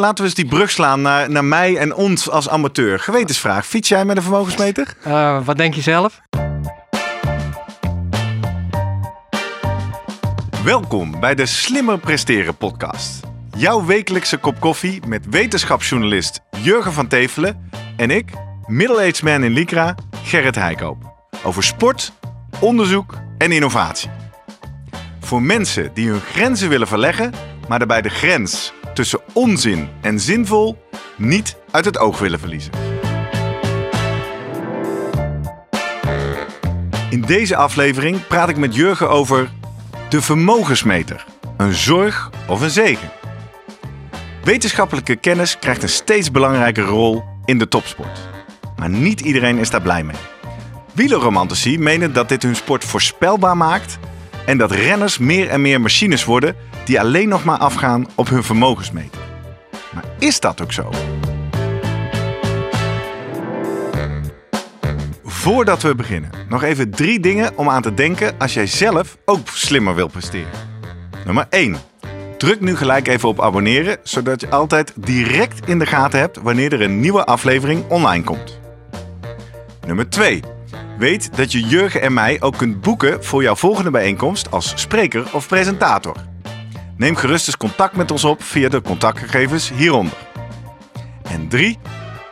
Laten we eens die brug slaan naar, naar mij en ons als amateur. Gewetensvraag. Fiets jij met een vermogensmeter? Uh, wat denk je zelf? Welkom bij de Slimmer Presteren podcast. Jouw wekelijkse kop koffie met wetenschapsjournalist Jurgen van Tevelen en ik, middle-aged man in Lycra, Gerrit Heikoop. Over sport, onderzoek en innovatie. Voor mensen die hun grenzen willen verleggen, maar daarbij de grens tussen onzin en zinvol niet uit het oog willen verliezen. In deze aflevering praat ik met Jurgen over de vermogensmeter. Een zorg of een zegen? Wetenschappelijke kennis krijgt een steeds belangrijkere rol in de topsport. Maar niet iedereen is daar blij mee. Wielerromantici menen dat dit hun sport voorspelbaar maakt en dat renners meer en meer machines worden die alleen nog maar afgaan op hun vermogensmeter. Maar is dat ook zo? Voordat we beginnen, nog even drie dingen om aan te denken als jij zelf ook slimmer wil presteren. Nummer 1. Druk nu gelijk even op abonneren, zodat je altijd direct in de gaten hebt wanneer er een nieuwe aflevering online komt. Nummer 2. Weet dat je Jurgen en mij ook kunt boeken voor jouw volgende bijeenkomst als spreker of presentator. Neem gerust eens contact met ons op via de contactgegevens hieronder. En 3.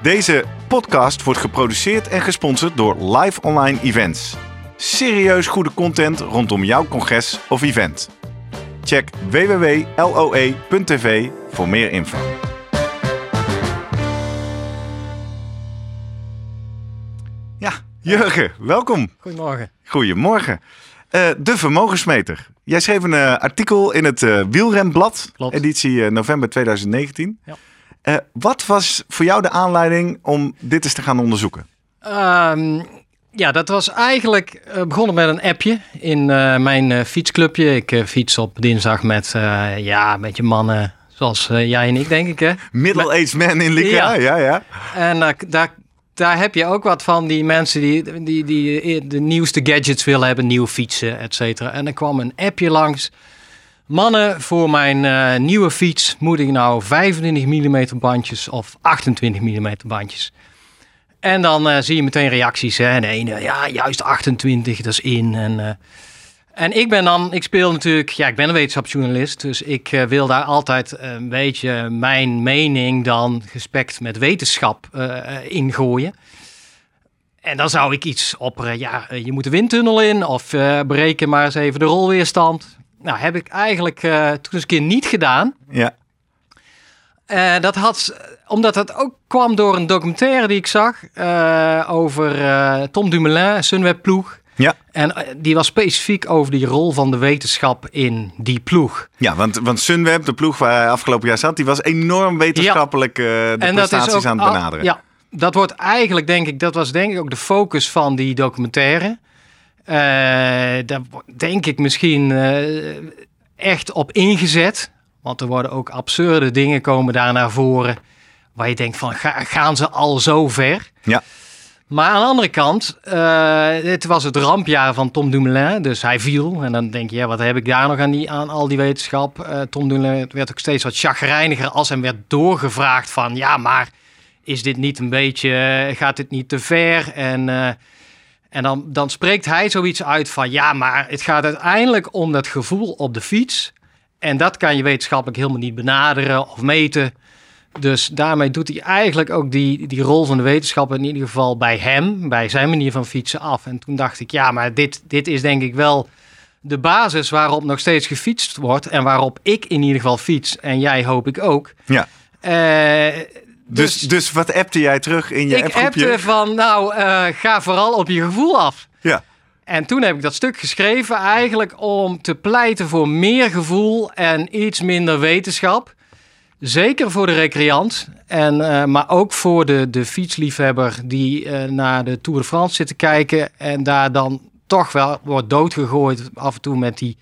Deze podcast wordt geproduceerd en gesponsord door Live Online Events. Serieus goede content rondom jouw congres of event. Check www.loe.tv voor meer info. Ja, Jurgen, welkom. Goedemorgen. Goedemorgen. Uh, de vermogensmeter. Jij schreef een uh, artikel in het uh, Wielrenblad, Klopt. editie november 2019. Ja. wat was voor jou de aanleiding om dit eens te gaan onderzoeken? Um, ja, dat was eigenlijk begonnen met een appje in mijn fietsclubje. Ik fiets op dinsdag met ja, met je mannen zoals jij en ik, denk ik. Middle-aged man in Lycra, ja. ja, ja. En daar daar heb je ook wat van die mensen die, die, die de nieuwste gadgets willen hebben, nieuwe fietsen, et cetera. En er kwam een appje langs. Mannen, voor mijn uh, nieuwe fiets moet ik nou 25 mm bandjes of 28 mm bandjes. En dan uh, zie je meteen reacties. Hè? De ene, ja, juist 28, dat is in. En, uh, en ik ben dan, ik speel natuurlijk, ja, ik ben een wetenschapsjournalist. Dus ik uh, wil daar altijd een beetje mijn mening dan gespekt met wetenschap uh, ingooien. En dan zou ik iets opperen, ja, je moet de windtunnel in of uh, bereken maar eens even de rolweerstand. Nou, heb ik eigenlijk toen eens een keer niet gedaan. Ja. dat had, omdat het ook kwam door een documentaire die ik zag over Tom Dumoulin, Sunweb ploeg. Ja. En die was specifiek over die rol van de wetenschap in die ploeg. Ja, want, want Sunweb, de ploeg waar hij afgelopen jaar zat, die was enorm wetenschappelijk uh, de en prestaties dat is ook, aan het benaderen. Ja, dat wordt eigenlijk, denk ik, dat was denk ik ook de focus van die documentaire. Uh, daar denk ik misschien uh, echt op ingezet. Want er worden ook absurde dingen komen daar naar voren. Waar je denkt van, ga, gaan ze al zo ver? Ja. Maar aan de andere kant, uh, het was het rampjaar van Tom Dumoulin, dus hij viel. En dan denk je, ja, wat heb ik daar nog aan, die, aan al die wetenschap? Uh, Tom Dumoulin werd ook steeds wat chagrijniger als hem werd doorgevraagd van... ja, maar is dit niet een beetje, gaat dit niet te ver? En, en dan, dan spreekt hij zoiets uit van... ja, maar het gaat uiteindelijk om dat gevoel op de fiets. En dat kan je wetenschappelijk helemaal niet benaderen of meten... Dus daarmee doet hij eigenlijk ook die, die rol van de wetenschap in ieder geval bij hem, bij zijn manier van fietsen af. En toen dacht ik, ja, maar dit, dit is denk ik wel de basis waarop nog steeds gefietst wordt en waarop ik in ieder geval fiets en jij hoop ik ook. Ja. Uh, dus, dus, dus wat appte jij terug in je ik appgroepje? appte van, nou, uh, ga vooral op je gevoel af. Ja. En toen heb ik dat stuk geschreven eigenlijk om te pleiten voor meer gevoel en iets minder wetenschap. Zeker voor de recreant, en, uh, maar ook voor de, de fietsliefhebber die uh, naar de Tour de France zit te kijken en daar dan toch wel wordt doodgegooid af en toe met die,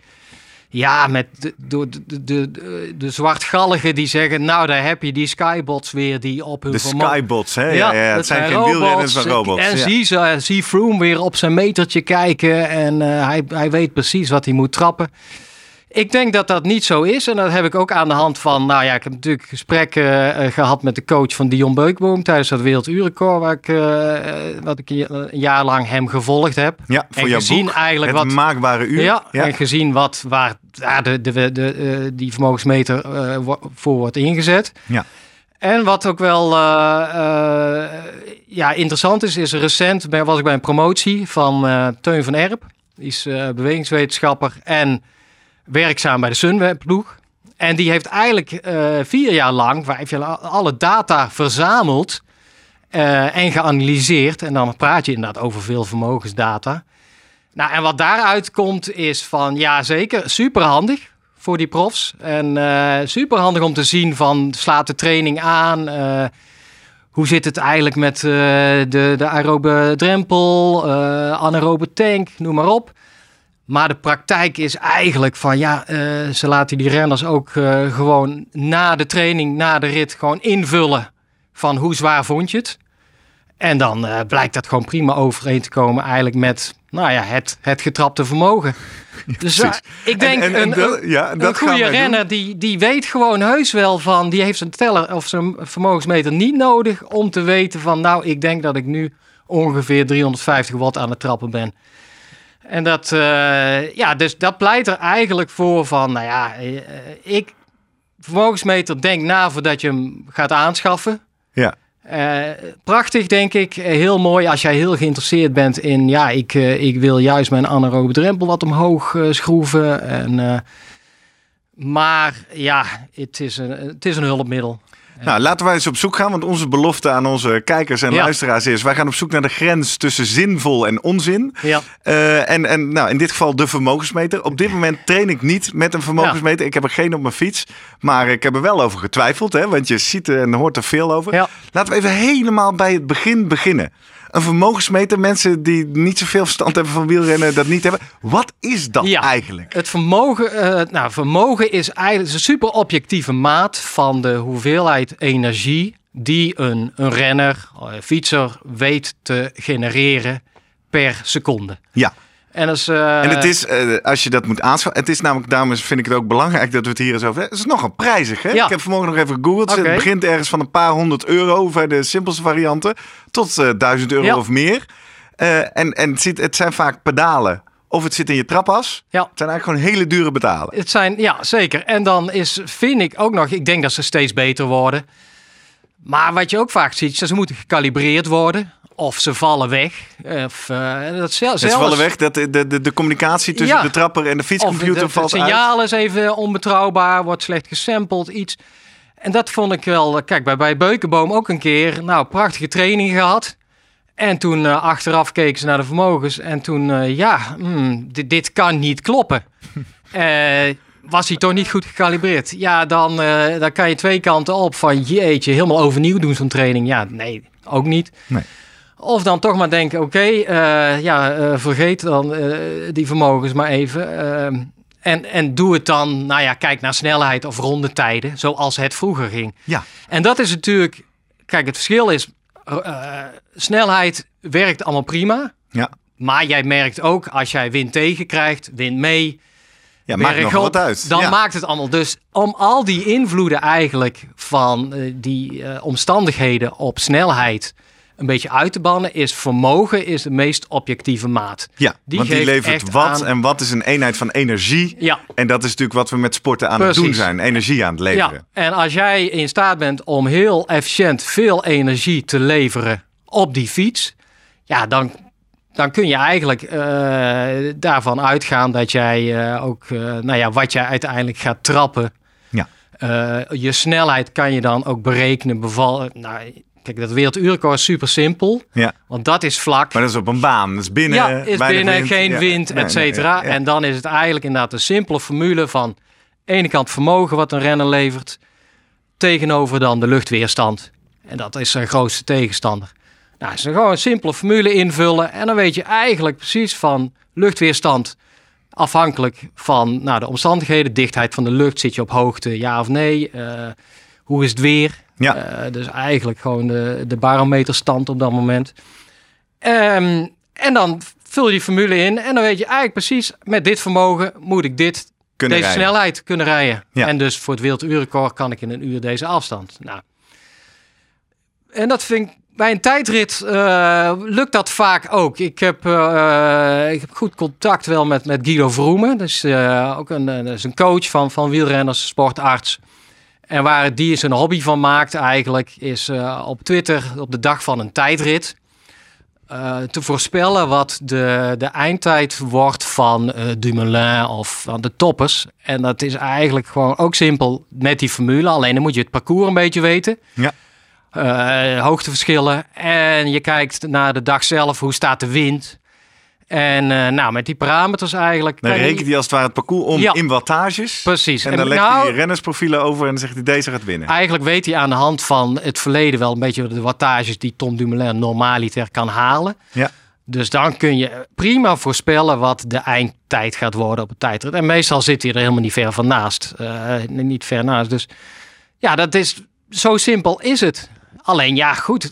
ja, met de, de, de, de, de zwartgalligen die zeggen, nou daar heb je die skybots weer die op hun De skybots, hè? Ja, ja, ja, het zijn, geen wielrenners, maar robots. En ja. zie, uh, zie Froome weer op zijn metertje kijken en uh, hij, hij weet precies wat hij moet trappen. Ik denk dat dat niet zo is. En dat heb ik ook aan de hand van... Nou ja, ik heb natuurlijk gesprekken eh, gehad met de coach van Dion Beukboom... tijdens dat Werelduurrecord... waar ik, uh, wat ik een jaar lang hem gevolgd heb. Ja, voor en gezien boek, eigenlijk het wat... maakbare uur. Ja, en gezien wat, waar ja, de, de, de, die vermogensmeter voor wordt ingezet. Ja. En wat ook wel ja, interessant is, is recent was ik bij een promotie van Teun van Erp. Die is bewegingswetenschapper en werkzaam bij de Sunweb-ploeg. En die heeft eigenlijk uh, vier jaar lang, vijf jaar alle data verzameld uh, en geanalyseerd. En dan praat je inderdaad over veel vermogensdata. Nou, en wat daaruit komt is van, ja zeker, superhandig voor die profs. En uh, superhandig om te zien van, slaat de training aan... hoe zit het eigenlijk met de, de aerobe drempel, anaerobe tank, noem maar op. Maar de praktijk is eigenlijk van ja, uh, ze laten die renners ook uh, gewoon na de training, na de rit, gewoon invullen van hoe zwaar vond je het. En dan uh, blijkt dat gewoon prima overeen te komen eigenlijk met nou ja, het, het getrapte vermogen. dus ik denk en, en, een, ja, een goede renner die, die weet gewoon heus wel van, die heeft zijn teller of zijn vermogensmeter niet nodig om te weten van nou, ik denk dat ik nu ongeveer 350 watt aan het trappen ben. En dat, uh, ja, dus dat pleit er eigenlijk voor van, nou ja, uh, ik, vermogensmeter, denk na voordat je hem gaat aanschaffen. Ja. Uh, prachtig, denk ik. Heel mooi als jij heel geïnteresseerd bent in, ja, ik, ik wil juist mijn anaerobe drempel wat omhoog schroeven. En, maar ja, het is, een, het is een hulpmiddel. Nou, laten wij eens op zoek gaan, want onze belofte aan onze kijkers en luisteraars is: wij gaan op zoek naar de grens tussen zinvol en onzin. Ja. Uh, en en nou, in dit geval de vermogensmeter. Op dit moment train ik niet met een vermogensmeter. Ik heb er geen op mijn fiets, maar ik heb er wel over getwijfeld, hè, want je ziet en hoort er veel over. Laten we even helemaal bij het begin beginnen een vermogensmeter. Mensen die niet zoveel verstand hebben van wielrennen, dat niet hebben. Wat is dat eigenlijk? Het vermogen, uh, nou, vermogen is eigenlijk een super objectieve maat van de hoeveelheid energie die een, een renner, een eh, fietser weet te genereren per seconde. Ja. En, als, uh... en het is, uh, als je dat moet aanschaffen, het is namelijk, daarom vind ik het ook belangrijk dat we het hier eens over hebben. Het is nogal prijzig, hè? Ja. Ik heb vanmorgen nog even gegoogeld. Okay. Het begint ergens van een paar honderd euro bij de simpelste varianten tot uh, duizend euro ja. of meer. en en het, zit, het zijn vaak pedalen. Of het zit in je trapas. Ja. Het zijn eigenlijk gewoon hele dure betalen. Het zijn, ja, zeker. En dan is, vind ik ook nog, ik denk dat ze steeds beter worden. Maar wat je ook vaak ziet, ze moeten gecalibreerd worden of ze vallen weg. Of, uh, dat zelfs, ze vallen weg, dat de, de, de communicatie tussen ja. de trapper en de fietscomputer of valt uit. Het signaal is even onbetrouwbaar, wordt slecht gesampled, iets. En dat vond ik wel, kijk, bij, bij Beukenboom ook een keer, nou, prachtige training gehad. En toen uh, achteraf keken ze naar de vermogens en toen, uh, ja, mm, dit, dit, kan niet kloppen. was hij toch niet goed gecalibreerd? Ja, dan, dan kan je twee kanten op van jeetje, helemaal overnieuw doen zo'n training. Ja, nee, ook niet. Nee. Of dan toch maar denken, oké, okay, uh, ja, uh, vergeet dan uh, die vermogens maar even. En, en doe het dan, nou ja, kijk naar snelheid of rondetijden, zoals het vroeger ging. Ja. En dat is natuurlijk, kijk, het verschil is, snelheid werkt allemaal prima. Ja. Maar jij merkt ook, als jij wind tegen krijgt, wind mee, ja, maakt nog wat uit. Dan ja. maakt het allemaal. Dus om al die invloeden eigenlijk van die omstandigheden op snelheid een beetje uit te bannen, is vermogen is de meest objectieve maat. Ja, die want die levert wat en wat is een eenheid van energie. Ja. En dat is natuurlijk wat we met sporten aan Precies. het doen zijn, energie aan het leveren. Ja, en als jij in staat bent om heel efficiënt veel energie te leveren op die fiets, ja, dan, dan kun je eigenlijk uh, daarvan uitgaan dat jij uh, ook, uh, nou ja, wat jij uiteindelijk gaat trappen. Ja. je snelheid kan je dan ook berekenen. Beval, nou, Kijk, dat werelduurrecord is super simpel. Ja. Want dat is vlak. Maar dat is op een baan. Dat is binnen. Ja, is binnen, wind. geen wind, et cetera. Nee, ja, ja. En dan is het eigenlijk inderdaad een simpele formule van... ene kant vermogen wat een renner levert... tegenover dan de luchtweerstand. En dat is zijn grootste tegenstander. Nou, is gewoon een simpele formule invullen... en dan weet je eigenlijk precies van luchtweerstand... afhankelijk van nou, de omstandigheden, dichtheid van de lucht... zit je op hoogte, ja of nee... Uh, hoe is het weer? Ja. Uh, dus eigenlijk gewoon de, de barometerstand op dat moment. Um, en dan vul je die formule in en dan weet je eigenlijk precies met dit vermogen moet ik dit kunnen deze rijden. snelheid kunnen rijden. Ja. En dus voor het werelduurrecord kan ik in een uur deze afstand. Nou. En dat vind ik bij een tijdrit eh, lukt dat vaak ook. Ik heb, eh, ik heb goed contact wel met, met Guido Vroemen. Dus eh, ook een, eh, dat is een coach van, van wielrenners, sportarts. En waar die zijn hobby van maakt eigenlijk, is eh, op Twitter op de dag van een tijdrit eh, te voorspellen wat de, de eindtijd wordt van eh Dumoulin of van de toppers. En dat is eigenlijk gewoon ook simpel met die formule. Alleen dan moet je het parcours een beetje weten. Ja. Hoogteverschillen. En je kijkt naar de dag zelf, hoe staat de wind. En eh, nou, met die parameters eigenlijk... Dan rekent hij als het ware het parcours om Ja. in wattages. Precies. En En dan legt nou- hij rennersprofielen over en dan zegt hij deze gaat winnen. Eigenlijk weet hij aan de hand van het verleden wel een beetje de wattages die Tom Dumoulin normaliter kan halen. Ja. Dus dan kun je prima voorspellen wat de eindtijd gaat worden op een tijdrit. En meestal zit hij er helemaal niet ver van naast. Eh, niet ver naast. Dus ja, dat is zo simpel is het. Alleen ja, goed.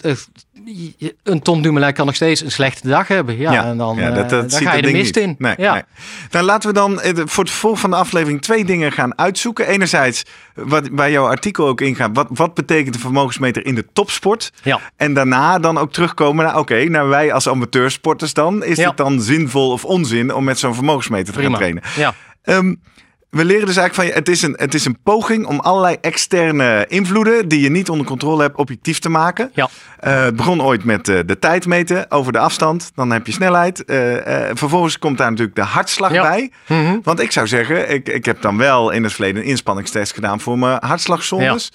Een Tom Dumoulin kan nog steeds een slechte dag hebben. Ja, en dan, ja, eh, dan ga je de mist niet. in. Nee, ja. nee. Dan laten we dan eh, voor het volg van de aflevering twee dingen gaan uitzoeken. Enerzijds, wat bij jouw artikel ook ingaat, wat, wat betekent de vermogensmeter in de topsport? Ja. En daarna dan ook terugkomen naar, oké, nou wij als amateursporters dan, is het dan zinvol of onzin om met zo'n vermogensmeter te gaan trainen? Ja. Ehm, we leren dus eigenlijk van je, het is, een, het is een poging om allerlei externe invloeden die je niet onder controle hebt, objectief te maken. Ja. Eh, het begon ooit met eh, de tijd meten over de afstand. Dan heb je snelheid. Eh, vervolgens komt daar natuurlijk de hartslag Ja. bij. Mhm. Want ik zou zeggen, ik, ik heb dan wel in het verleden een inspanningstest gedaan voor mijn hartslagzones.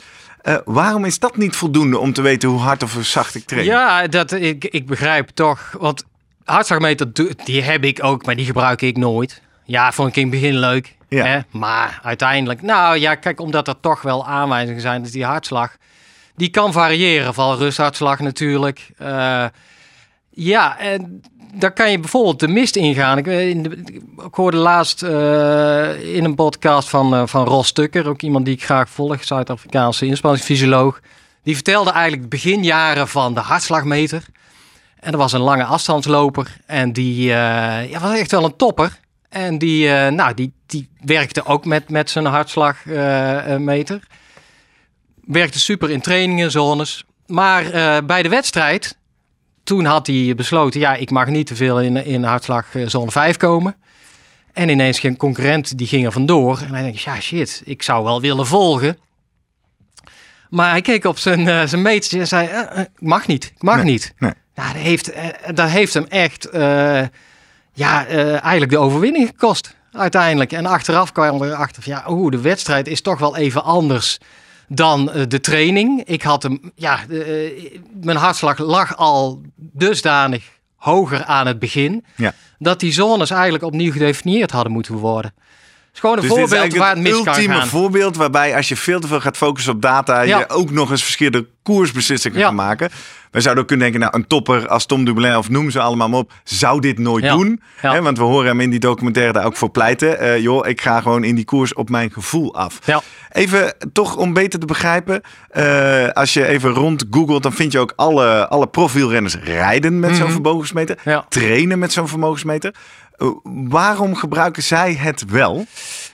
Waarom is dat niet voldoende om te weten hoe hard of hoe zacht ik train? Ja, dat, ik, ik begrijp toch. Want hartslagmeter, die heb ik ook, maar die gebruik ik nooit. Ja, vond ik in het begin leuk. Ja. Hè? Maar uiteindelijk, nou ja, kijk, omdat er toch wel aanwijzingen zijn, dus die hartslag, die kan variëren. Van rusthartslag natuurlijk. Eh, ja, en daar kan je bijvoorbeeld de mist ingaan. Ik, in de, ik hoorde laatst eh, in een podcast van, eh, van Ros Tukker, ook iemand die ik graag volg, Zuid-Afrikaanse inspanningsfysioloog. Die vertelde eigenlijk de beginjaren van de hartslagmeter. En er was een lange afstandsloper en die ja, was echt wel een topper. En die, eh, nou, die, die werkte ook met, met zijn hartslagmeter. werkte super in trainingen, zones. Maar eh, bij de wedstrijd, toen had hij besloten... ja, ik mag niet te veel in, in hartslagzone 5 komen. En ineens ging een concurrent, die ging er vandoor. En hij denkt, ja shit, ik zou wel willen volgen. Maar hij keek op zijn, eh, zijn metertje en zei, eh, eh, ik mag niet, ik mag Nee, niet. nee. Nou, dat heeft, eh, dat heeft hem echt eh, ja, eh, eigenlijk de overwinning gekost uiteindelijk. En achteraf kwam er erachter van, ja, oeh, de wedstrijd is toch wel even anders dan eh, de training. Ik had hem, ja, eh, mijn hartslag lag al dusdanig hoger aan het begin, Ja. dat die zones eigenlijk opnieuw gedefinieerd hadden moeten worden. Het is gewoon een Dus dit is voorbeeld waar het kan ultieme voorbeeld waarbij als je veel te veel gaat focussen op data, Ja. je ook nog eens verschillende koersbeslissingen Ja. kan maken. We zouden ook kunnen denken, nou een topper als Tom Dumoulin of noem ze allemaal maar op, zou dit nooit Ja. doen. Hè, want we horen hem in die documentaire daar ook voor pleiten. Eh, joh, ik ga gewoon in die koers op mijn gevoel af. Ja. Even toch om beter te begrijpen. eh, als je even rond googelt, dan vind je ook alle, alle profielrenners rijden met zo'n Mhm. vermogensmeter. Trainen met zo'n vermogensmeter. Eh, waarom gebruiken zij het wel?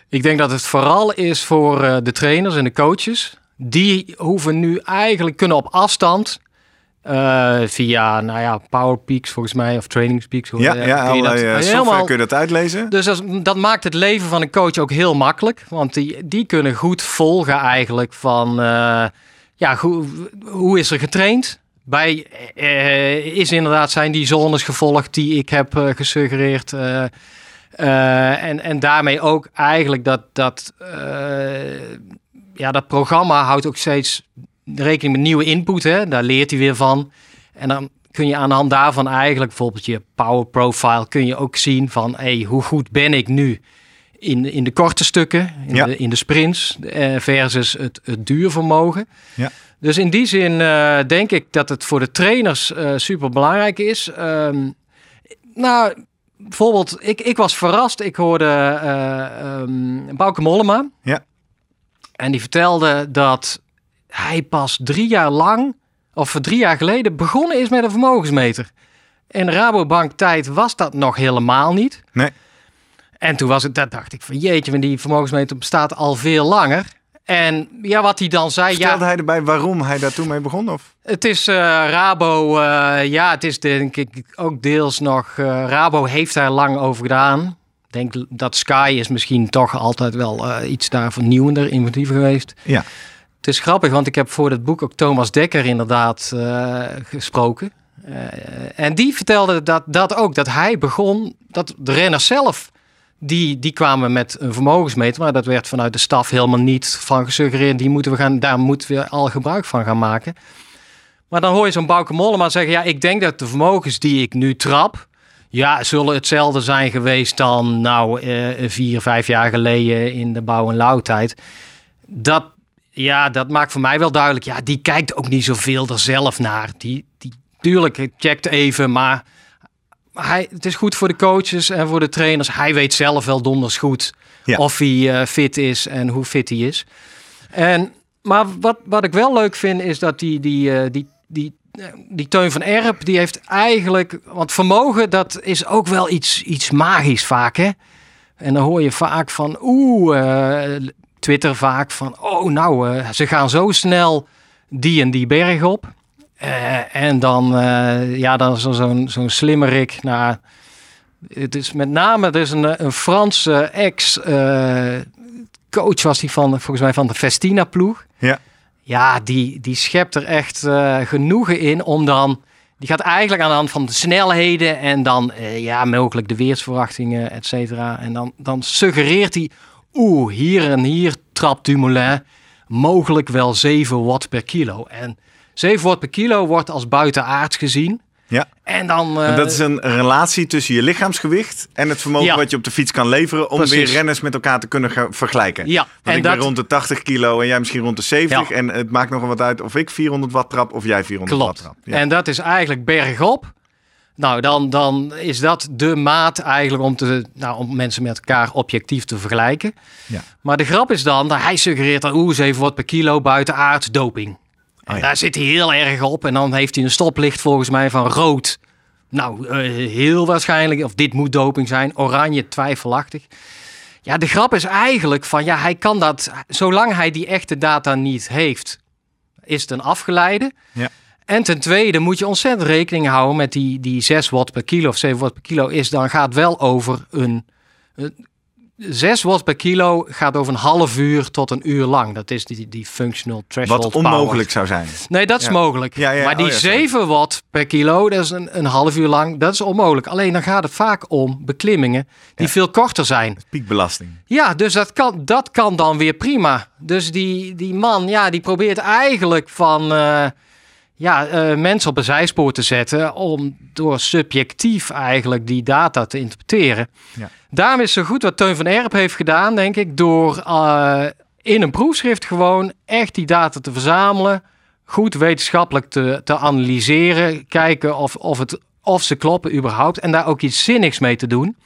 Ik denk dat het vooral is voor eh, de trainers en de coaches. Die hoeven nu eigenlijk kunnen op afstand eh, via, nou ja, Powerpeaks volgens mij of Trainingspeaks. Ja, eh, ja kun je dat- kun je software helemaal- kun je dat uitlezen. Dus dat, dat maakt het leven van een coach ook heel makkelijk. Want die, die kunnen goed volgen eigenlijk van... ja, hoe, hoe is er getraind? Bij eh, is inderdaad zijn die zones gevolgd die ik heb eh, gesuggereerd. eh, en, en daarmee ook eigenlijk dat, dat, ja, dat programma houdt ook steeds rekening met nieuwe input. Hè? Daar leert hij weer van. En dan kun je aan de hand daarvan eigenlijk bijvoorbeeld je power profile kun je ook zien van hey, hoe goed ben ik nu in, in de korte stukken, in, Ja. de, in de sprints eh, versus het, het duurvermogen. Ja. Dus in die zin eh, denk ik dat het voor de trainers eh super belangrijk is. Ehm, nou, bijvoorbeeld, ik, ik was verrast. Ik hoorde ehm, Bauke Mollema. Ja. En die vertelde dat hij pas drie jaar lang, of drie jaar geleden, begonnen is met een vermogensmeter. In de Rabobank tijd was dat nog helemaal niet. Nee. En toen was het, dat dacht ik van jeetje, want die vermogensmeter bestaat al veel langer. En ja, wat hij dan zei. Stelde ja, hij erbij waarom hij daar toen mee begon? Of? Het is uh, Rabo, uh, ja, het is denk ik ook deels nog. Uh, Rabo heeft daar lang over gedaan. Ik denk dat Sky is misschien toch altijd wel iets daar vernieuwender, inventiever geweest. Ja. Het is grappig, want ik heb voor het boek ook Thomas Dekker inderdaad gesproken. en die vertelde dat, dat ook, dat hij begon, dat de renner zelf die, die kwamen met een vermogensmeter, maar dat werd vanuit de staf helemaal niet van gesuggereerd. Die moeten we gaan, daar moeten we al gebruik van gaan maken. Maar dan hoor je zo'n Bouke Mollema zeggen: Ja, ik denk dat de vermogens die ik nu trap. Ja, zullen hetzelfde zijn geweest dan nou eh, vier, vijf jaar geleden in de bouw- en lauwtijd. Dat, ja, dat maakt voor mij wel duidelijk. Ja, die kijkt ook niet zoveel er zelf naar. Die, die, tuurlijk, checkt even, maar hij, het is goed voor de coaches en voor de trainers. Hij weet zelf wel donders goed of hij uh, fit is en hoe fit hij is. En, maar wat, wat ik wel leuk vind is dat die, die, uh, die, die, uh, die Teun van Erp, die heeft eigenlijk... Want vermogen, dat is ook wel iets, iets magisch vaak, hè? En dan hoor je vaak van, oeh, Twitter vaak van... Oh, nou, ze gaan zo snel die en die berg op. Uh, en dan, uh, ja, dan zo'n zo zo'n slimmerik. Nou, het is met name, er is een, een Franse ex-coach was die van, volgens mij van de Festina-ploeg. Ja. Ja, die, die schept er echt genoegen in om dan... Die gaat eigenlijk aan de hand van de snelheden en dan ja, mogelijk de weersverwachtingen, et cetera. En dan, dan suggereert hij, oeh, hier en hier trapt Dumoulin mogelijk wel 7 watt per kilo. En 7 watt per kilo wordt als buitenaards gezien. Ja. En dan. en dat is een relatie tussen je lichaamsgewicht en het vermogen Ja. wat je op de fiets kan leveren om Precies. weer renners met elkaar te kunnen gaan vergelijken. Ja, Want en ik dat- ben rond de 80 kilo en jij misschien rond de 70. Ja. En het maakt nog wat uit of ik 400 watt trap of jij 400 Klopt. watt trap. Ja. En dat is eigenlijk bergop. Nou, dan, dan is dat de maat eigenlijk om, te, nou, om mensen met elkaar objectief te vergelijken. Ja. Maar de grap is dan, dat hij suggereert dan, oeh, 7 watt per kilo buitenaards doping. En Oh ja. daar zit hij heel erg op. En dan heeft hij een stoplicht volgens mij van rood. Nou, eh, heel waarschijnlijk, of dit moet doping zijn. Oranje, twijfelachtig. Ja, de grap is eigenlijk van, ja, hij kan dat, zolang hij die echte data niet heeft, is het een afgeleide. Ja. En ten tweede moet je ontzettend rekening houden met die, die 6 watt per kilo of 7 watt per kilo is, dan gaat wel over een, een 6 watt per kilo gaat over een half uur tot een uur lang. Dat is die, die functional threshold Wat power. onmogelijk zou zijn. Nee, dat is Ja. mogelijk. Ja, ja, maar die oh sorry. 7 watt per kilo, dat is een, een half uur lang, dat is onmogelijk. Alleen dan gaat het vaak om beklimmingen die veel korter zijn. Piekbelasting. Ja, dus dat kan, dat kan dan weer prima. Dus die, die man, ja, die probeert eigenlijk van eh, ja, eh, mensen op een zijspoor te zetten om door subjectief eigenlijk die data te interpreteren. Ja. Daarom is zo goed wat Teun van Erp heeft gedaan, denk ik, door eh, in een proefschrift gewoon echt die data te verzamelen, goed wetenschappelijk te, te analyseren, kijken of, of, het, of ze kloppen überhaupt en daar ook iets zinnigs mee te doen.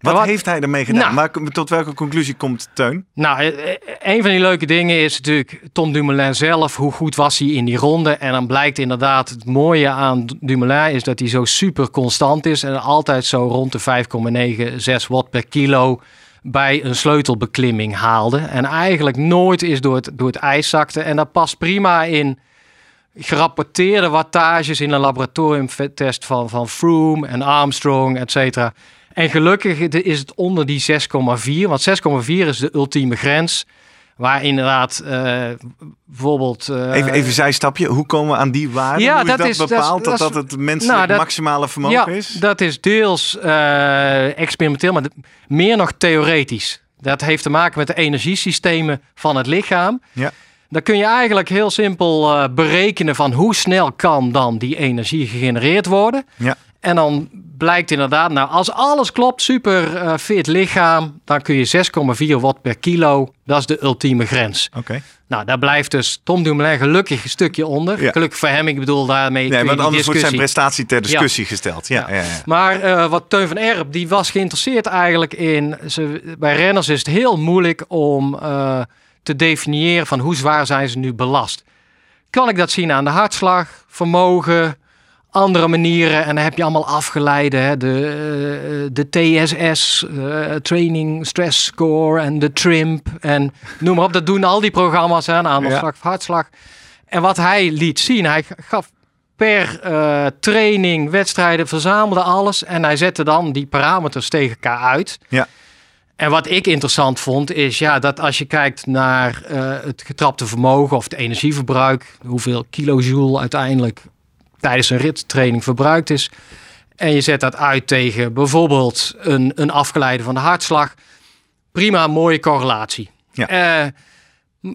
Wat, wat- heeft hij ermee gedaan? Nou. Maar tot welke conclusie komt Teun? Nou, eh, eh, een van die leuke dingen is natuurlijk Tom Dumoulin zelf. Hoe goed was hij in die ronde? En dan blijkt inderdaad het mooie aan Dumoulin is dat hij zo super constant is. En altijd zo rond de 5,9, 6 watt per kilo bij een sleutelbeklimming haalde. En eigenlijk nooit is door het, door het ijs zakte. En dat past prima in gerapporteerde wattages in een laboratoriumtest van, van Froome en Armstrong, et cetera. En gelukkig is het onder die 6,4. Want 6,4 is de ultieme grens. Waar inderdaad eh, bijvoorbeeld... eh, Even, even zijstapje. Hoe komen we aan die waarde? Ja, Hoe dat is- dat is- bepaald dat dat dat, is- het menselijk Nou, maximale vermogen ja, is? dat is deels eh, experimenteel, maar meer nog theoretisch. Dat heeft te maken met de energiesystemen van het lichaam. Ja. Dan kun je eigenlijk heel simpel berekenen van hoe snel kan dan die energie gegenereerd worden. Ja. En dan blijkt inderdaad, nou als alles klopt, super eh, fit lichaam, dan kun je 6,4 watt per kilo. Dat is de ultieme grens. Oké. Nou, daar blijft dus Tom Dumoulin gelukkig een stukje onder. Ja. Gelukkig voor hem, ik bedoel daarmee Nee, want anders wordt zijn prestatie ter discussie gesteld. Ja, ja. Ja, maar eh, wat Teun van Erp, die was geïnteresseerd eigenlijk in... Ze, bij renners is het heel moeilijk om eh, te definiëren van hoe zwaar zijn ze nu belast. Kan ik dat zien aan de hartslag, vermogen, andere manieren. En dan heb je allemaal afgeleide. Hè? De, eh, de TSS, eh, Training Stress Score en de TRIMP. En noem maar op, dat doen al die programma's aan aandachtslag, ja. hartslag. En wat hij liet zien, hij gaf per uh, training, wedstrijden, verzamelde alles. En hij zette dan die parameters tegen elkaar uit. Ja. En wat ik interessant vond, is ja, dat als je kijkt naar uh, het getrapte vermogen of het energieverbruik, hoeveel kilojoule uiteindelijk tijdens een rittraining verbruikt is. En je zet dat uit tegen bijvoorbeeld een, een afgeleide van de hartslag. Prima, mooie correlatie. Ja. Uh,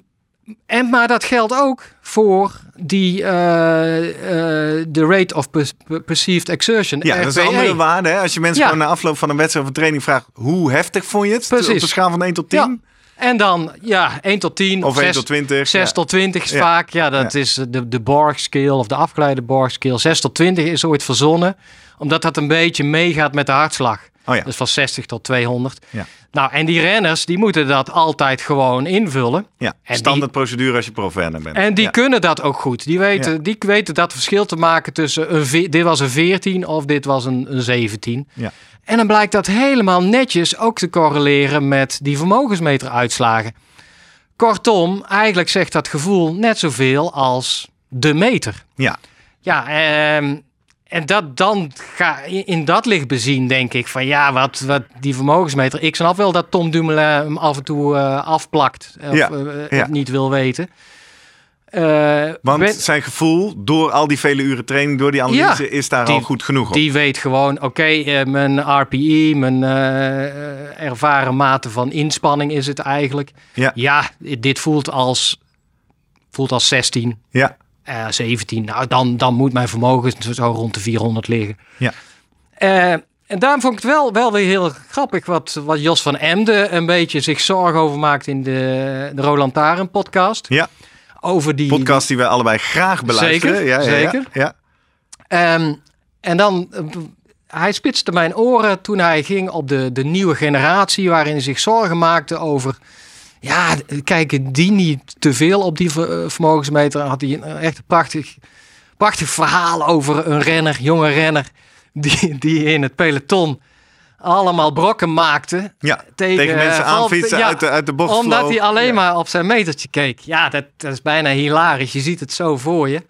en, maar dat geldt ook voor die, uh, uh, de rate of perceived exertion. Ja, dat is een andere waarde. Hè? Als je mensen ja. gewoon na afloop van een wedstrijd of een training vraagt... hoe heftig vond je het Precies. op schaal van 1 tot 10? Ja. En dan, ja, 1 tot 10. Of, 1 tot 20. 6 ja. tot 20 is vaak. Ja, dat is de, de Borg scale of de afgeleide Borg scale. 6 tot 20 is ooit verzonnen. Omdat dat een beetje meegaat met de hartslag. Oh ja. Dus van 60 tot 200. Ja. Nou, en die renners, die moeten dat altijd gewoon invullen. Ja, en standaard procedure als je profrenner bent. En die ja. kunnen dat ook goed. Die weten, die weten dat verschil te maken tussen een, dit was een 14 of dit was een, een 17. Ja. En dan blijkt dat helemaal netjes ook te correleren met die vermogensmeteruitslagen. Kortom, eigenlijk zegt dat gevoel net zoveel als de meter. Ja. Ja, ehm, en dat dan ga in dat licht bezien, denk ik van ja, wat, wat die vermogensmeter. Ik snap wel dat Tom Dumoulin hem af en toe eh, afplakt of Ja, eh, ja. niet wil weten. Eh, Want ben- zijn gevoel, door al die vele uren training, door die analyse, Ja, is daar die- al goed genoeg op. die weet gewoon, oké, eh, mijn RPI, mijn eh, ervaren mate van inspanning is het eigenlijk. Ja. ja dit voelt als, voelt als 16, Ja, eh 17. Nou, dan, dan moet mijn vermogen zo rond de 400 liggen. ja. En daarom vond ik het wel, wel weer heel grappig wat, wat Jos van Emden een beetje zich zorgen over maakt in de, de Roland Taren podcast. ja. Over die Podcast die wij allebei graag beluisteren. Zeker, ja, ja, zeker. Ja, ja. Ehm, en dan, eh, hij spitste mijn oren toen hij ging op de, de nieuwe generatie, waarin hij zich zorgen maakte over, ja, kijken die niet te veel op die eh, vermogensmeter. Had hij een echt een prachtig, prachtig verhaal over een renner, jonge renner, die, die in het peloton allemaal brokken maakte. Ja, Tegen, tegen, mensen eh, val- aanfietsen ja, uit, de, uit de bocht Omdat vloog. hij alleen Ja. maar op zijn metertje keek. Ja, dat, dat is bijna hilarisch. Je ziet het zo voor je.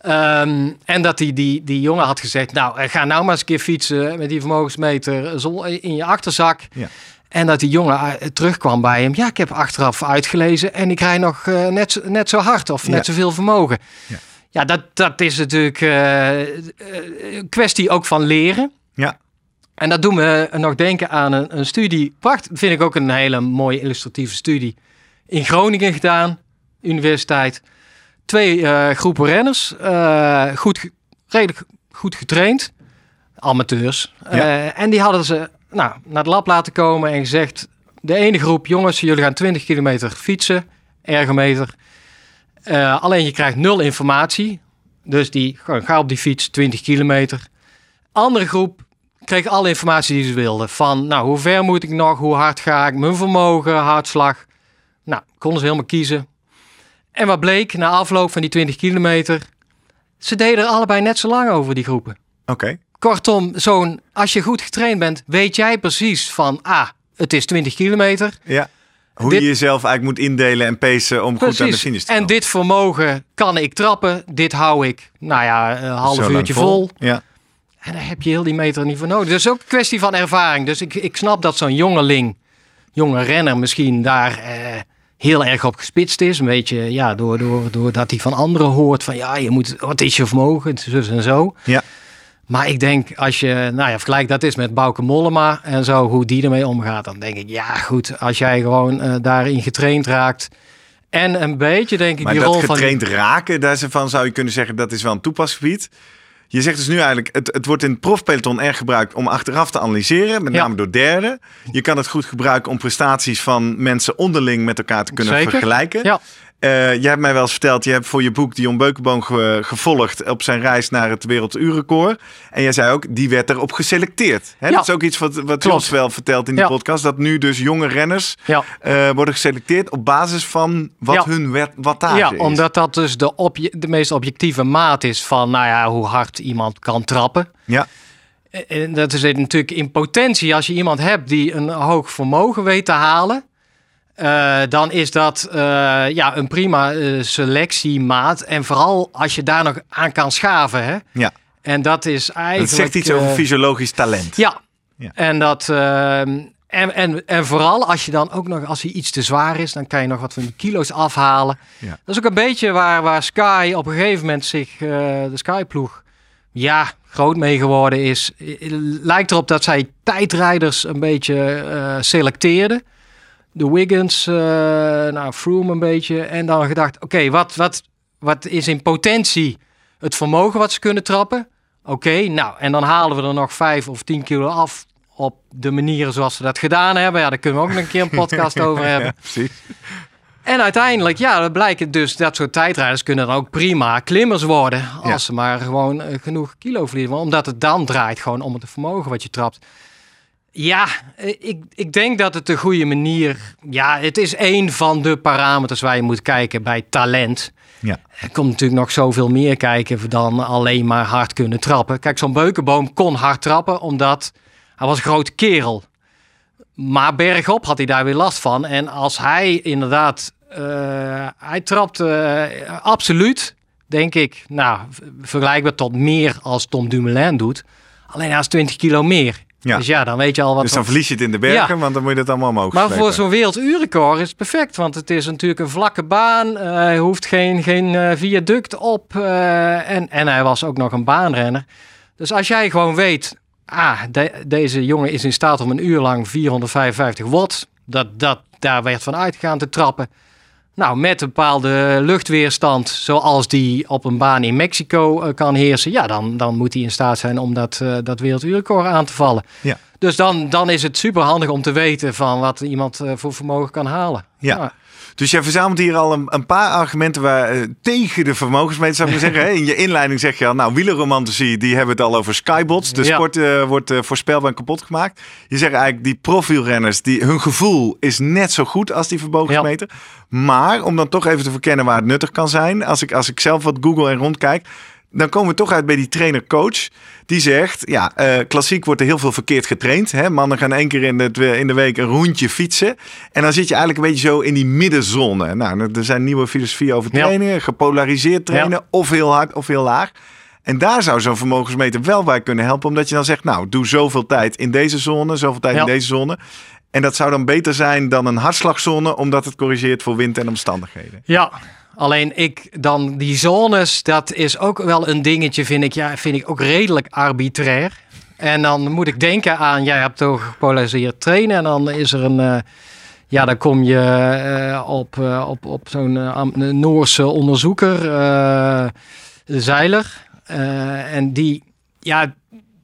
Ehm, en dat die, die, die jongen had gezegd... nou, eh, ga nou maar eens een keer fietsen met die vermogensmeter zo in je achterzak. Ja. En dat die jongen eh, terugkwam bij hem. Ja, ik heb achteraf uitgelezen en ik rij nog eh, net, zo- net zo hard of net Ja. zoveel vermogen. Ja. Ja, dat, dat is natuurlijk eh, eh, een kwestie ook van leren. Ja, En dat doen we nog denken aan een, een studie. Pracht, vind ik ook een hele mooie illustratieve studie. In Groningen gedaan, universiteit. Twee eh, groepen renners, eh, goed, redelijk goed getraind, amateurs. Ja. Eh, en die hadden ze nou, naar het lab laten komen en gezegd: de ene groep, jongens, jullie gaan 20 kilometer fietsen, ergometer. Alleen je krijgt nul informatie. Dus die gewoon, ga op die fiets 20 kilometer. Andere groep kreeg alle informatie die ze wilden. Van, nou, hoe ver moet ik nog? Hoe hard ga ik? Mijn vermogen, hartslag. Nou, konden ze helemaal kiezen. En wat bleek na afloop van die 20 kilometer? Ze deden er allebei net zo lang over, die groepen. oké. Kortom, zo'n, als je goed getraind bent, weet jij precies van, ah, het is 20 kilometer. Ja. Hoe Dit- je jezelf eigenlijk moet indelen en pacen om goed aan de finish te En komen. dit vermogen kan ik trappen. Dit hou ik, nou ja, een half Zo uurtje vol. Ja, En daar heb je heel die meter niet voor nodig. Dus ook een kwestie van ervaring. Dus ik, ik snap dat zo'n jongeling, jonge renner misschien daar eh, heel erg op gespitst is. Een beetje, ja, door, door, doordat hij van anderen hoort van, ja, je moet, wat is je vermogen, zus en zo. ja. Maar ik denk, als je, nou ja, vergelijk dat is met Bauke Mollema en zo, hoe die ermee omgaat, dan denk ik, ja, goed, als jij gewoon eh, daarin getraind raakt. En een beetje, denk ik, Maar die rol van. getraind raken, daarvan zou je kunnen zeggen dat is wel een toepassingsgebied. Je zegt dus nu eigenlijk, het, het wordt in het profpeloton erg gebruikt om achteraf te analyseren, met Ja. name door derden. Je kan het goed gebruiken om prestaties van mensen onderling met elkaar te kunnen Zeker. vergelijken. Ja. Uh, jij hebt mij wel eens verteld, je hebt voor je boek Dion Beukenboom ge gevolgd op zijn reis naar het werelduurrecord. En jij zei ook, die werd erop geselecteerd. Hè? Dat is ook iets wat, wat ons wel vertelt in die podcast. Dat nu dus jonge renners ja. uh, worden geselecteerd op basis van wat hun wattage ja, is. Ja, omdat dat dus de, de meest objectieve maat is van nou ja, hoe hard iemand kan trappen. Ja. En dat is natuurlijk in potentie, als je iemand hebt die een hoog vermogen weet te halen, uh, dan is dat uh, ja, een prima uh, selectiemaat. En vooral als je daar nog aan kan schaven. Hè? Ja. En dat is eigenlijk. Het zegt iets over fysiologisch talent. Ja. ja. En dat. Ehm, en, en, en vooral als je dan ook nog, als hij iets te zwaar is, dan kan je nog wat van die kilo's afhalen. Ja. Dat is ook een beetje waar, waar Sky op een gegeven moment zich, de Sky-ploeg, ja, groot mee geworden is. Lijkt erop dat zij tijdrijders een beetje selecteerden de Wiggins, uh, nou, Froome een beetje. En dan gedacht, oké, wat, wat, wat is in potentie het vermogen wat ze kunnen trappen? Oké, nou, en dan halen we er nog vijf of tien kilo af op de manieren zoals ze dat gedaan hebben. Ja, daar kunnen we ook nog een keer een podcast over hebben. precies. En uiteindelijk, ja, dan blijkt dus dat soort tijdrijders kunnen dan ook prima klimmers worden. Als ze maar gewoon eh, genoeg kilo verliezen. Omdat het dan draait gewoon om het vermogen wat je trapt. Ja, eh, ik, ik denk dat het de goede manier... Ja, het is één van de parameters waar je moet kijken bij talent. Ja. Er komt natuurlijk nog zoveel meer kijken dan alleen maar hard kunnen trappen. Kijk, zo'n beukenboom kon hard trappen omdat hij was een grote kerel. Maar bergop had hij daar weer last van. En als hij inderdaad... Uh, hij trapt uh, absoluut, denk ik, nou, vergelijkbaar tot meer als Tom Dumoulin doet. Alleen hij is 20 kilo meer. Ja. Dus ja, dan weet je al wat. Dus dan verlies je het in de bergen, want dan moet je het allemaal omhoog Maar voor zo'n werelduurrecord is het perfect, want het is natuurlijk een vlakke baan. Uh, hij hoeft geen, geen uh, viaduct op uh, en, en hij was ook nog een baanrenner. Dus als jij gewoon weet, ah, de, deze jongen is in staat om een uur lang 455 watt, dat, dat, daar werd van uitgegaan te trappen. Nou, met een bepaalde luchtweerstand, zoals die op een baan in Mexico uh, kan heersen, ja, dan, dan moet hij in staat zijn om dat, uh, dat werelduurrecord aan te vallen. Ja. Dus dan, dan is het super handig om te weten van wat iemand uh, voor vermogen kan halen. Ja. ja. Dus jij verzamelt hier al een, een paar argumenten waar, uh, tegen de vermogensmeter, zou ik maar zeggen. In je inleiding zeg je al, nou, wielerromantici, die hebben het al over skybots. De ja. sport uh, wordt uh, voorspelbaar en kapot gemaakt. Je zegt eigenlijk, die profielrenners, die, hun gevoel is net zo goed als die vermogensmeter. Ja. Maar, om dan toch even te verkennen waar het nuttig kan zijn. Als ik, als ik zelf wat google en rondkijk, dan komen we toch uit bij die trainer-coach. Die zegt, ja, uh, klassiek wordt er heel veel verkeerd getraind. Hè? Mannen gaan één keer in de, in de week een rondje fietsen. En dan zit je eigenlijk een beetje zo in die middenzone. Nou, er zijn nieuwe filosofieën over trainingen. Ja. Gepolariseerd trainen, ja. of heel hard of heel laag. En daar zou zo'n vermogensmeter wel bij kunnen helpen. Omdat je dan zegt, nou, doe zoveel tijd in deze zone, zoveel tijd ja. in deze zone. En dat zou dan beter zijn dan een hartslagzone, omdat het corrigeert voor wind en omstandigheden. Ja, Alleen ik dan die zones, dat is ook wel een dingetje, vind ik, ja, vind ik ook redelijk arbitrair. En dan moet ik denken aan, jij hebt toch gepolariseerd trainen en dan is er een, uh, ja, dan kom je uh, op, uh, op, op zo'n Noorse onderzoeker, Zeiler. en die, ja,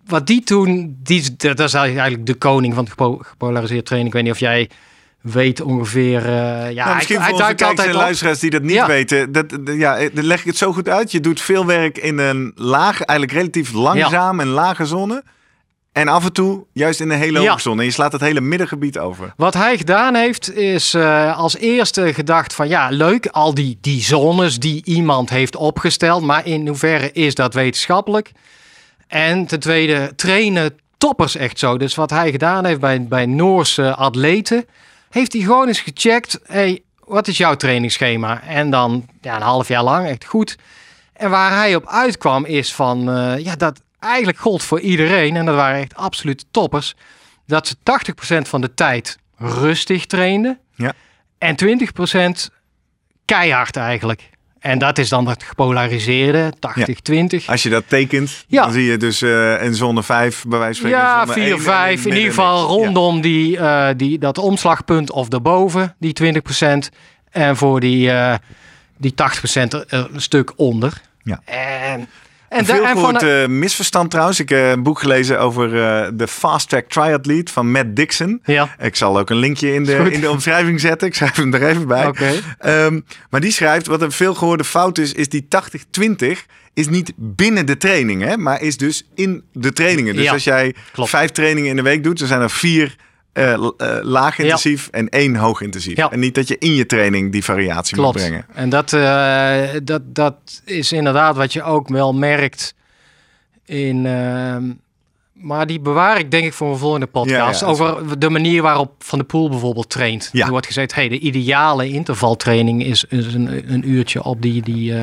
wat die toen, die, dat is eigenlijk de koning van gepolariseerd trainen. Ik weet niet of jij weet ongeveer. Uh, ja, nou, misschien hij, voor onze kijkers en luisteraars die dat niet ja. weten. Dat, ja, dan leg ik het zo goed uit. Je doet veel werk in een laag, eigenlijk relatief langzaam ja. en lage zone. En af en toe juist in een hele hoge zone. En je slaat het hele middengebied over. Wat hij gedaan heeft, is uh, als eerste gedacht van ja, leuk, al die, die zones die iemand heeft opgesteld. Maar in hoeverre is dat wetenschappelijk? En ten tweede, trainen toppers echt zo. Dus wat hij gedaan heeft bij, bij Noorse atleten heeft hij gewoon eens gecheckt. Hey, wat is jouw trainingsschema? En dan ja, een half jaar lang echt goed. En waar hij op uitkwam is van, uh, ja, dat eigenlijk gold voor iedereen. En dat waren echt absolute toppers. Dat ze 80% van de tijd rustig trainden. Ja. En 20% keihard eigenlijk. En dat is dan het gepolariseerde, 80-20. Ja. Als je dat tekent, ja. dan zie je dus uh, een zone 5 bij wijze van Ja, 4, 5. In ieder geval rondom die, uh, die, dat omslagpunt of daarboven, die 20%. En voor die, uh, die 80% een stuk onder. Ja. En, En, veel en van, eh, misverstand trouwens. Ik heb een boek gelezen over eh, de Fast Track Triathlete van Matt Dixon. ja, Ik zal ook een linkje in de, goed. in de omschrijving zetten. Ik schrijf hem er even bij. oké. Ehm, maar die schrijft, wat een veel gehoorde fout is, is die 80-20 is niet binnen de training, hè, maar is dus in de trainingen. Dus Ja, als jij klopt. vijf trainingen in de week doet, dan zijn er vier eh, laag intensief en één hoog intensief. Ja. En niet dat je in je training die variatie Klopt. moet brengen. En dat, eh, dat, dat is inderdaad wat je ook wel merkt in. ehm, maar die bewaar ik denk ik voor een volgende podcast. Ja, over de manier waarop Van de Poel bijvoorbeeld traint. Er wordt gezegd, hey, de ideale intervaltraining is, is een, een uurtje op die, die,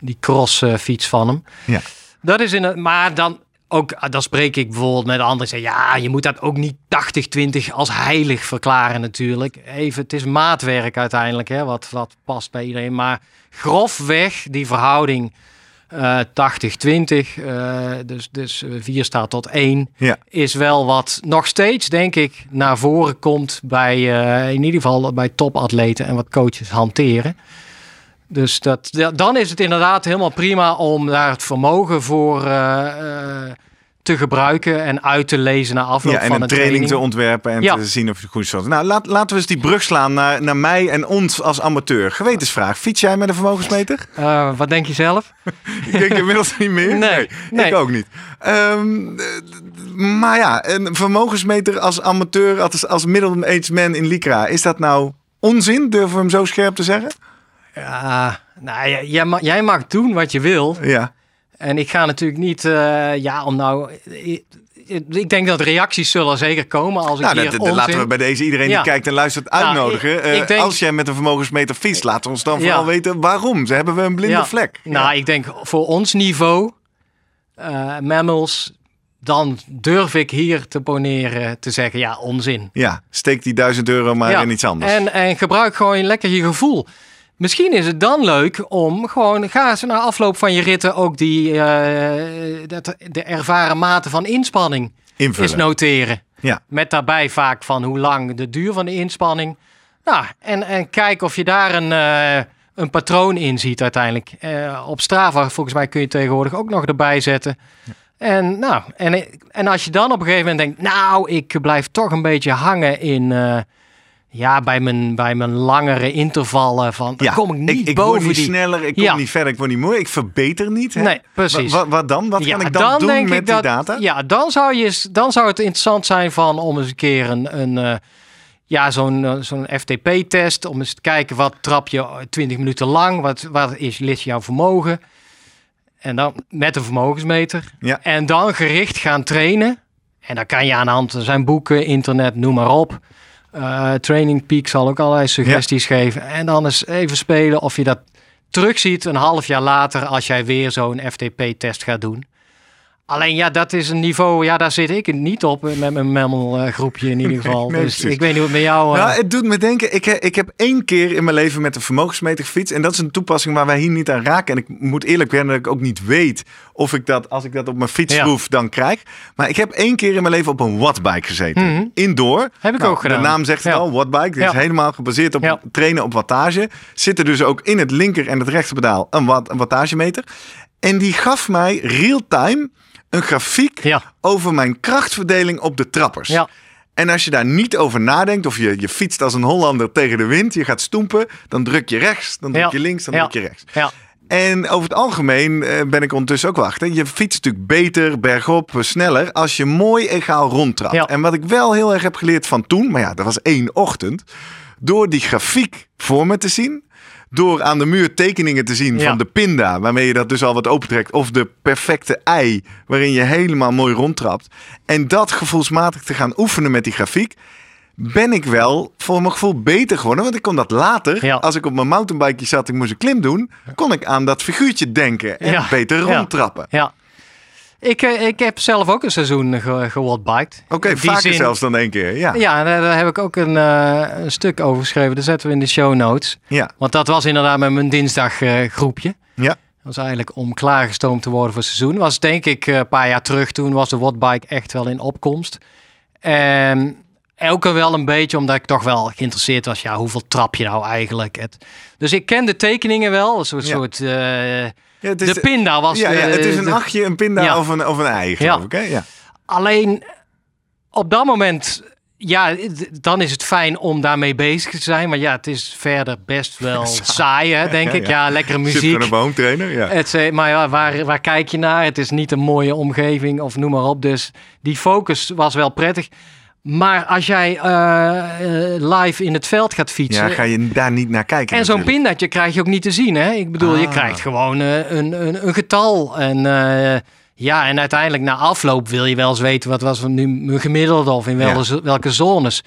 die crossfiets van hem. Ja. Dat is in het, maar dan ook, ah, dan spreek ik bijvoorbeeld met anderen. Ja, je moet dat ook niet 80-20 als heilig verklaren natuurlijk. Even, het is maatwerk uiteindelijk, hè, wat, wat past bij iedereen. Maar grofweg die verhouding eh 80-20, eh, dus, dus eh, 4 staat tot 1, Ja. is wel wat nog steeds, denk ik, naar voren komt bij, eh, in ieder geval bij topatleten en wat coaches hanteren. Dus dat, ja, dan is het inderdaad helemaal prima om daar het vermogen voor eh, eh, te gebruiken en uit te lezen na afloop Ja, en van een een training, te ontwerpen en Ja. te zien of het goed stond. Nou, laat, laten we eens die brug slaan naar, naar mij en ons als amateur. Gewetensvraag. Fiets jij met een vermogensmeter? Eh, wat denk je zelf? Ik denk inmiddels niet meer. Nee, nee. ik ook niet. Ehm, eh, maar ja, een vermogensmeter als amateur, als, als middle-aged man in Lycra, is dat nou onzin? Durven we hem zo scherp te zeggen? Ja, nou, jij, mag, jij mag doen wat je wil. Ja. En ik ga natuurlijk niet, eh, ja, om nou... Ik, denk dat reacties zullen zeker komen als ik Nou, hier dat, dat onzin... laten we bij deze iedereen Ja. die kijkt en luistert Nou, uitnodigen. ik- Eh, ik denk- Als jij met een vermogensmeter fietst, laat ons dan Ja. vooral weten waarom. Ze hebben we een blinde Ja. vlek. Nou, ik denk voor ons niveau, eh mammals, dan durf ik hier te poneren te zeggen, ja, onzin. Ja, steek die duizend euro maar in iets anders. En, en gebruik gewoon lekker je gevoel. Misschien is het dan leuk om gewoon, ga eens na afloop van je ritten ook die, eh, dat, de ervaren mate van inspanning Invullen. eens noteren. Ja. Met daarbij vaak van hoe lang de duur van de inspanning. Nou, en, en kijk of je daar een, eh, een patroon in ziet uiteindelijk. Eh, op Strava volgens mij kun je tegenwoordig ook nog erbij zetten. En, nou, en, en als je dan op een gegeven moment denkt, nou, ik blijf toch een beetje hangen in, ja, bij mijn, bij mijn langere intervallen van, Ja, kom ik niet ik, ik boven word niet die. sneller, ik kom Ja. niet verder, ik word niet mooi, ik verbeter niet. Hè? Nee, precies. Wa- wa- wat dan? Wat Ja, kan ik dan, doen denk met ik die dat- data? Ja, dan zou, je, dan zou het interessant zijn van om eens een keer een, een eh, ja, zo'n eh, zo'n FTP-test. Om eens te kijken wat trap je 20 minuten lang, wat, wat is, ligt jouw vermogen. En dan met een vermogensmeter. Ja. En dan gericht gaan trainen. En dan kan je aan de hand, er zijn boeken, internet, noem maar op. Eh, Training Peak zal ook allerlei suggesties geven. En dan eens even spelen of je dat terugziet een half jaar later als jij weer zo'n FTP-test gaat doen. Alleen ja, dat is een niveau, ja, daar zit ik niet op eh, met mijn Memmel groepje in ieder geval. nee, dus ik weet niet hoe het met jou... eh, Nou, het doet me denken, ik, ik heb één keer in mijn leven met een vermogensmeter gefietst. En dat is een toepassing waar wij hier niet aan raken. En ik moet eerlijk bekennen dat ik ook niet weet of ik dat, als ik dat op mijn fiets Ja. dan krijg. Maar ik heb één keer in mijn leven op een wattbike gezeten. Mhm. Indoor. Heb ik Nou, ook gedaan. De naam zegt het Ja. al, wattbike. Dit is helemaal gebaseerd op trainen op wattage. Zit er dus ook in het linker en het rechterpedaal een, watt, een wattagemeter. En die gaf mij real-time een grafiek Ja. over mijn krachtverdeling op de trappers. Ja. En als je daar niet over nadenkt, of je, je fietst als een Hollander tegen de wind, je gaat stoempen, dan druk je rechts, dan druk Ja. je links, dan druk je rechts. ja. En over het algemeen eh, ben ik ondertussen ook wel achter. Je fietst natuurlijk beter, bergop, eh, sneller als je mooi egaal rondtrapt. Ja. En wat ik wel heel erg heb geleerd van toen, maar ja, dat was één ochtend, door die grafiek voor me te zien. Door aan de muur tekeningen te zien Ja. van de pinda, waarmee je dat dus al wat opentrekt. Of de perfecte ei, waarin je helemaal mooi rondtrapt. En dat gevoelsmatig te gaan oefenen met die grafiek. Ben ik wel voor mijn gevoel beter geworden. Want ik kon dat later, Ja. als ik op mijn mountainbike zat, ik moest een klim doen. Kon ik aan dat figuurtje denken en Ja. beter rondtrappen. ja. Ik, eh, ik heb zelf ook een seizoen ge gewatbiked. Oké, die vaker zin- zelfs dan één keer. Ja. Ja, daar, heb ik ook een, eh, een stuk over geschreven. Dat zetten we in de show notes. Ja. Want dat was inderdaad met mijn dinsdag eh, groepje. Ja. Dat was eigenlijk om klaargestoomd te worden voor het seizoen. Was denk ik een paar jaar terug. Toen was de wattbike echt wel in opkomst. En elke wel een beetje, omdat ik toch wel geïnteresseerd was. Ja, hoeveel trap je nou eigenlijk? Het, dus ik ken de tekeningen wel. Een soort, Ja. soort Ja, het is, de pinda was ja, ja, het is een de- achtje, een pinda of, een, of een ei, geloof ik. Hè? Alleen op dat moment, ja, dan is het fijn om daarmee bezig te zijn. Maar ja, het is verder best wel saai, hè, denk ik. ja. Lekkere muziek. een home trainer. Ja. Het, eh, maar ja, waar, waar kijk je naar? Het is niet een mooie omgeving of noem maar op. Dus die focus was wel prettig. Maar als jij eh, eh, live in het veld gaat fietsen... ja, ga je daar niet naar kijken. En zo'n pindatje krijg je ook niet te zien. Hè? Ik bedoel, je Ah. krijgt gewoon eh, een, een, een getal. En ja, en uiteindelijk na afloop wil je wel eens weten wat was nu mijn gemiddelde of in welke, welke zones.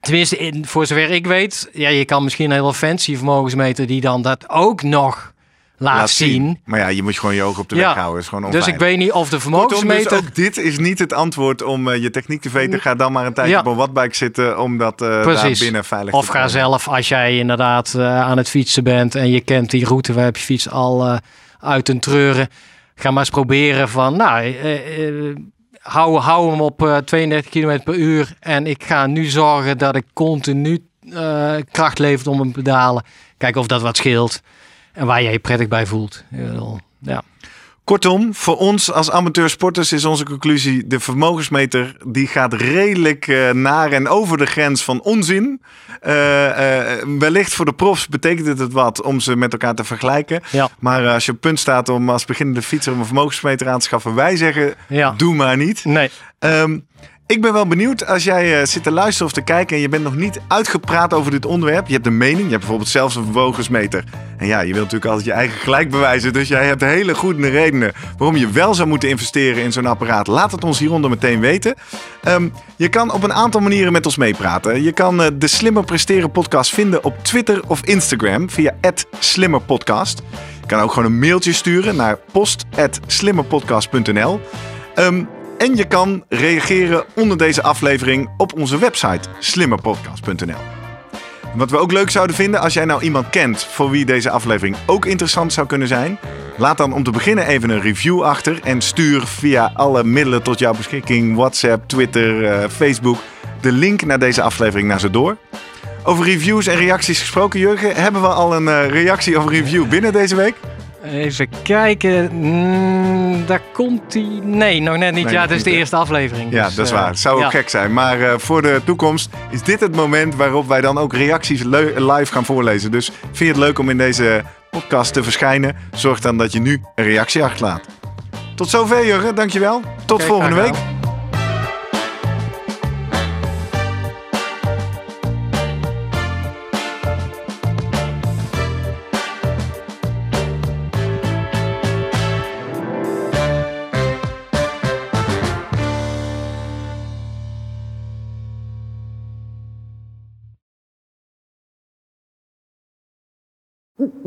Tenminste, in, voor zover ik weet, ja, je kan misschien een heel fancy vermogensmeter die dan dat ook nog laat, Laat zien. Maar ja, je moet gewoon je oog op de Ja. weg houden. is gewoon Dus ik weet niet of de dus vermogensmeter. ook dit is niet het antwoord om eh, je techniek te weten. Ga dan maar een tijdje Ja. op een wattbike zitten om dat eh daar binnen veilig Of te ga krijgen. zelf, als jij inderdaad eh, aan het fietsen bent en je kent die route waar heb je fiets al uit een treuren. Ga maar eens proberen van, nou, hou, hou hem op eh, 32 km per uur. En ik ga nu zorgen dat ik continu kracht levert om hem te pedalen. Kijken of dat wat scheelt. En waar jij je prettig bij voelt. Ja. Kortom, voor ons als amateursporters is onze conclusie... de vermogensmeter die gaat redelijk eh, naar en over de grens van onzin. Eh, eh, wellicht voor de profs betekent het het wat om ze met elkaar te vergelijken. Ja. Maar als je op punt staat om als beginnende fietser een vermogensmeter aan te schaffen... wij zeggen, Ja. doe maar niet. Nee. Ehm, ik ben wel benieuwd als jij eh, zit te luisteren of te kijken en je bent nog niet uitgepraat over dit onderwerp. Je hebt een mening, je hebt bijvoorbeeld zelfs een vermogensmeter. En ja, je wilt natuurlijk altijd je eigen gelijk bewijzen. Dus jij hebt hele goede redenen waarom je wel zou moeten investeren in zo'n apparaat. Laat het ons hieronder meteen weten. Ehm, je kan op een aantal manieren met ons meepraten. Je kan eh, de Slimmer Presteren podcast vinden op Twitter of Instagram via @slimmerpodcast. Je kan ook gewoon een mailtje sturen naar post@slimmerpodcast.nl. Ehm, en je kan reageren onder deze aflevering op onze website slimmerpodcast.nl. Wat we ook leuk zouden vinden, als jij nou iemand kent voor wie deze aflevering ook interessant zou kunnen zijn, laat dan om te beginnen even een review achter en stuur via alle middelen tot jouw beschikking, WhatsApp, Twitter, eh, Facebook, de link naar deze aflevering naar ze door. Over reviews en reacties gesproken, Jurgen, hebben we al een eh, reactie of review binnen deze week? Even kijken. Mm, daar komt hij. Nee, nog net niet. Nee, ja, het is de eerste aflevering. Ja, dus, dat is eh, waar. Het zou ook ja. gek zijn. Maar eh, voor de toekomst is dit het moment waarop wij dan ook reacties live gaan voorlezen. Dus vind je het leuk om in deze podcast te verschijnen? Zorg dan dat je nu een reactie achterlaat. Tot zover, Jurgen. Dankjewel. Tot Kijk, volgende week.